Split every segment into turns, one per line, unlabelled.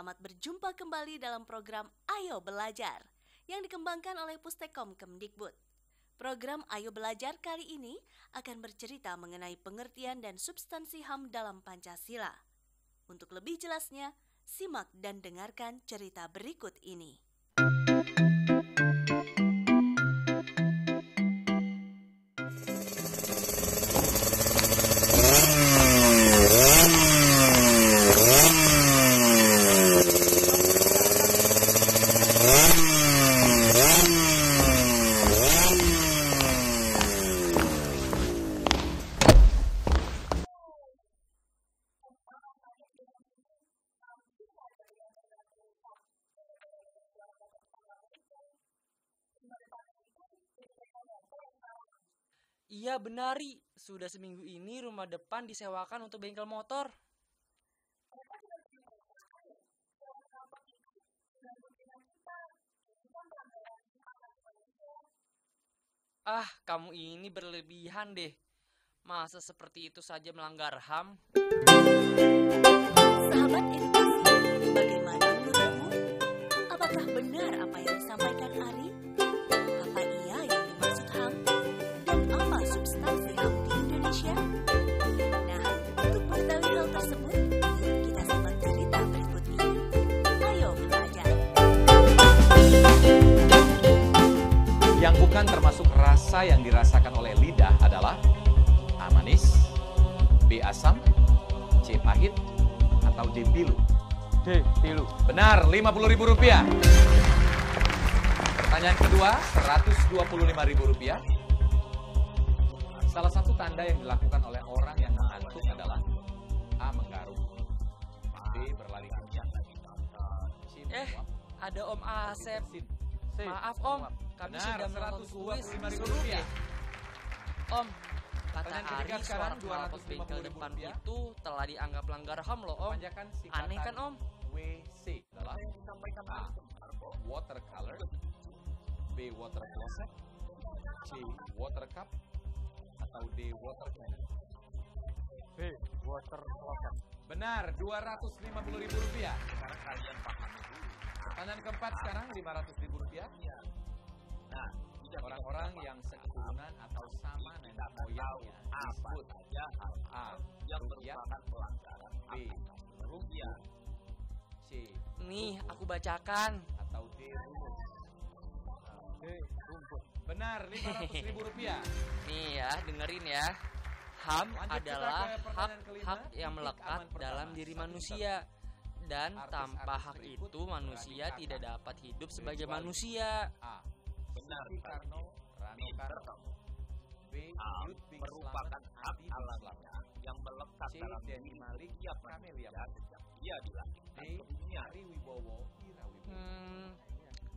Selamat berjumpa kembali dalam program Ayo Belajar yang dikembangkan oleh Pustekom Kemdikbud. Program Ayo Belajar kali ini akan bercerita mengenai pengertian dan substansi HAM dalam Pancasila. Untuk lebih jelasnya, simak dan dengarkan cerita berikut ini.
Iya benari, sudah seminggu ini rumah depan disewakan untuk bengkel motor. Ah, kamu ini berlebihan deh. Masa seperti itu saja melanggar HAM?
Sahabat edukasi, bagaimana menurutmu? Apakah benar apa yang disampaikan Ari?
Rasa yang dirasakan oleh lidah adalah A manis, B asam, C pahit, atau D pilu.
D, pilu.
Benar, Rp50.000. Pertanyaan kedua, Rp125.000. Salah satu tanda yang dilakukan oleh orang yang mengantuk adalah A. Menggaruk B. Berlari kencang C.
Eh, ada Om Asep. Maaf Om, kami
Benar,
sudah menonton kuis.
Rp125.000.
Disuruh. Om, kata Ari suara
sekarang,
knalpot bengkel
Rp250.000.
depan itu telah dianggap pelanggar HAM loh Om. Aneh kan Om?
WC adalah A. Watercolor B. Water closet C. Water cup atau D. Water cannon
B, water closet.
Benar, Rp250.000 Sekarang kalian pahami dulu Pertanyaan keempat sekarang Rp500.000 Nah, orang-orang yang seketurunan atau sama nenek moyangnya disebut A. Yang merupakan pelanggaran B. Rupiah C.
Nih, aku bacakan.
atau D. Rumus
D, rumput.
Benar, Rp500.000
Nih ya, dengerin ya. HAM
Lanjut
adalah hak hak yang melekat dalam diri
Satu
manusia dan
Artis-artis
tanpa hak
berikut
itu manusia
berani
tidak dapat hidup sebagai
Kecuali
manusia.
A. Benar, Karno, Rano Karno. B. Lutfi merupakan hak alamnya yang melekat C. dalam Denny Malik, Kamelia Sejak ia dilahirkan D. Ari Wibowo, Ira Wibowo.
Hmm,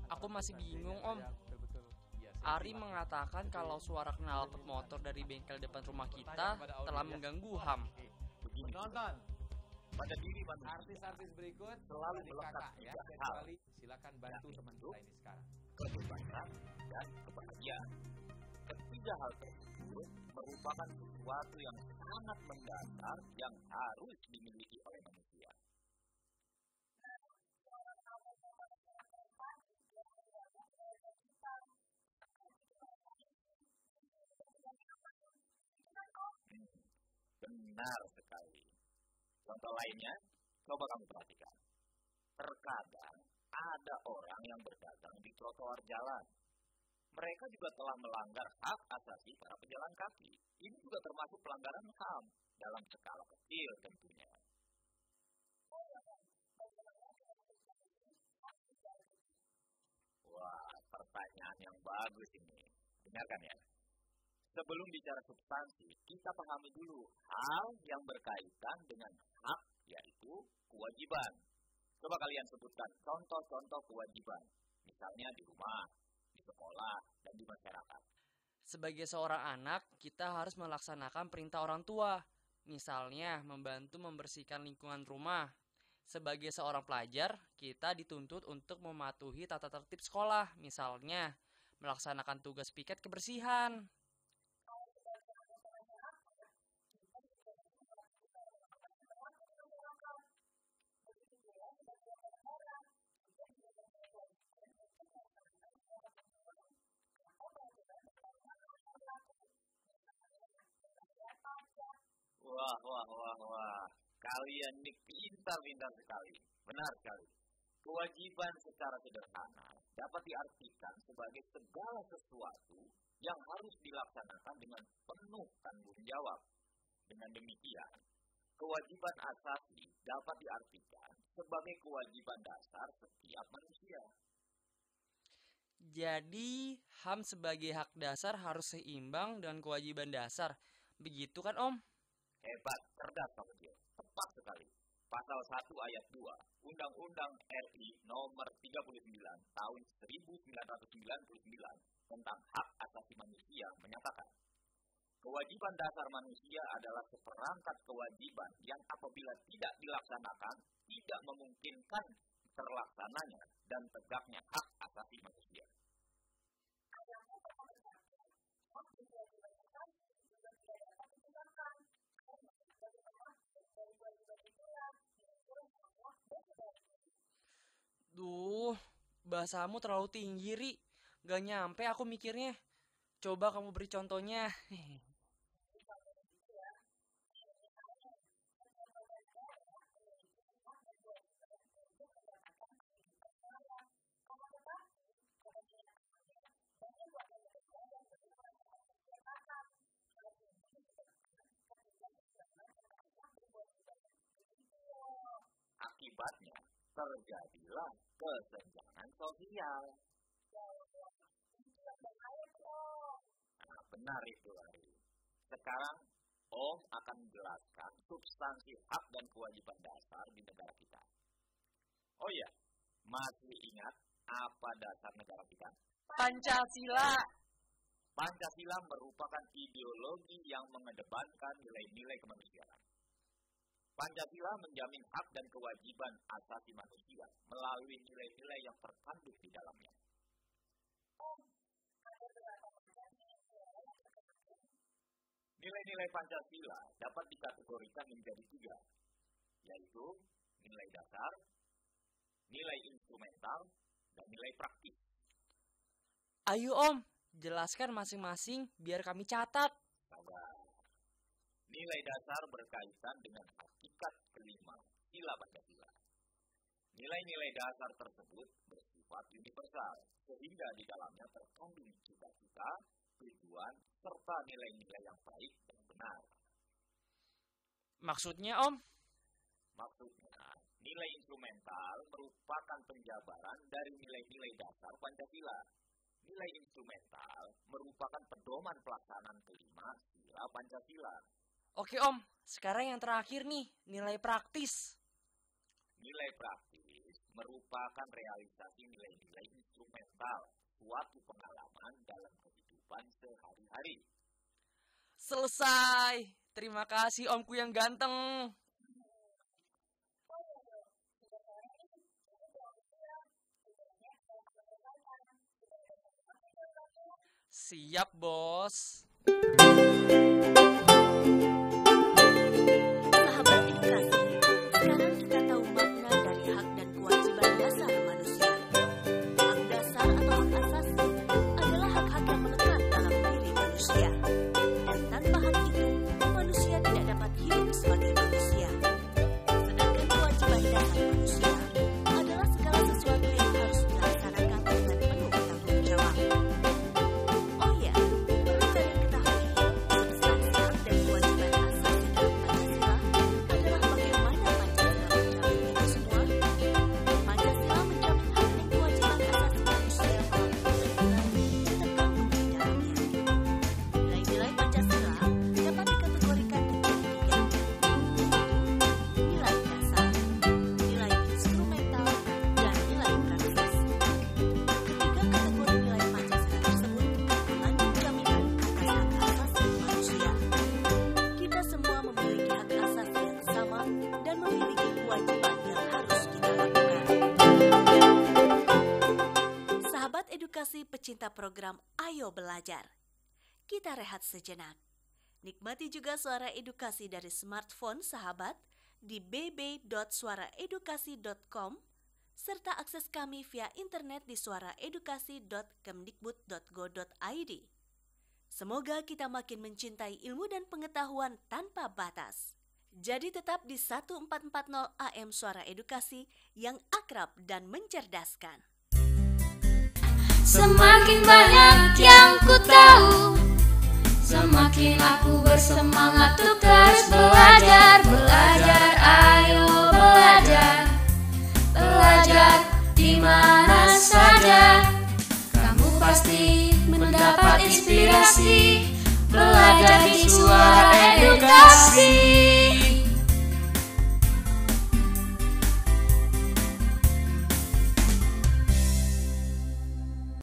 aku masih bingung Om.
Biasanya
Ari mengatakan kalau suara knalpot motor dari bengkel depan rumah kita telah mengganggu HAM.
Penonton, pada diri artis-artis berikut selalu melekat ya kecuali silakan bantu teman kita ini sekarang.
kebebasan dan kebahagiaan. Ketiga hal tersebut merupakan sesuatu yang sangat mendasar yang harus dimiliki oleh manusia. Benar sekali. Contoh lainnya, coba kamu perhatikan. Terkadang ada orang yang berdagang di trotoar jalan. Mereka juga telah melanggar hak asasi para pejalan kaki. Ini juga termasuk pelanggaran HAM dalam skala kecil tentunya. Wah, pertanyaan yang bagus ini. Dengarkan ya. Sebelum bicara substansi, kita pahami dulu hal yang berkaitan dengan hak, yaitu kewajiban. Coba kalian sebutkan contoh-contoh kewajiban. Misalnya di rumah, di sekolah, dan di masyarakat.
Sebagai seorang anak, kita harus melaksanakan perintah orang tua. Misalnya, membantu membersihkan lingkungan rumah. Sebagai seorang pelajar, kita dituntut untuk mematuhi tata tertib sekolah. Misalnya, melaksanakan tugas piket kebersihan.
Kalian ini pintar-pintar sekali. Benar sekali. Kewajiban secara sederhana dapat diartikan sebagai segala sesuatu yang harus dilaksanakan dengan penuh tanggung jawab. Dengan demikian, kewajiban asasi dapat diartikan sebagai kewajiban dasar setiap manusia.
Jadi, HAM sebagai hak dasar harus seimbang dengan kewajiban dasar. Begitu kan, Om?
Hebat, cerdas kamu dia. Pasal 1 ayat 2 Undang-Undang RI nomor 39 tahun 1999 tentang hak asasi manusia menyatakan Kewajiban dasar manusia adalah seperangkat kewajiban yang apabila tidak dilaksanakan tidak memungkinkan terlaksananya dan tegaknya hak asasi manusia.
Duh, bahasamu terlalu tinggi, Ri. Gak nyampe aku mikirnya. Coba kamu beri contohnya.
Akibatnya, terjadilah kesenjangan sosial. Nah, benar itu, Ari. Sekarang, Om akan menjelaskan substansi hak dan kewajiban dasar di negara kita. Oh iya, masih ingat apa dasar negara kita?
Pancasila.
Pancasila merupakan ideologi yang mengedepankan nilai-nilai kemanusiaan. Pancasila menjamin hak dan kewajiban asasi manusia melalui nilai-nilai yang terkandung di dalamnya. Nilai-nilai Pancasila dapat dikategorikan menjadi tiga, yaitu nilai dasar, nilai instrumental, dan nilai praktis.
Ayo, Om. Jelaskan masing-masing biar kami catat.
Nilai dasar berkaitan dengan hakikat kelima sila Pancasila. Nilai-nilai dasar tersebut bersifat universal, sehingga di dalamnya terkandung cita-cita, tujuan, serta nilai-nilai yang baik dan benar.
Maksudnya, Om?
Maksudnya, nilai instrumental merupakan penjabaran dari nilai-nilai dasar Pancasila. Nilai instrumental merupakan pedoman pelaksanaan kelima sila Pancasila.
Oke, Om. Sekarang yang terakhir nih, nilai praktis.
Nilai praktis merupakan realisasi nilai-nilai instrumental suatu pengalaman dalam kehidupan sehari-hari.
Selesai. Terima kasih, Omku yang ganteng. Siap, Bos.
Program Ayo Belajar. Kita rehat sejenak. Nikmati juga suara edukasi dari smartphone sahabat di bb.suaraedukasi.com serta akses kami via internet di suaraedukasi.kemdikbud.go.id. Semoga kita makin mencintai ilmu dan pengetahuan tanpa batas. Jadi tetap di 1440 AM Suara Edukasi yang akrab dan mencerdaskan.
Semakin banyak yang ku tahu Semakin aku bersemangat untuk terus belajar Belajar, ayo belajar Belajar di mana saja. Kamu pasti mendapat inspirasi Belajar di suara edukasi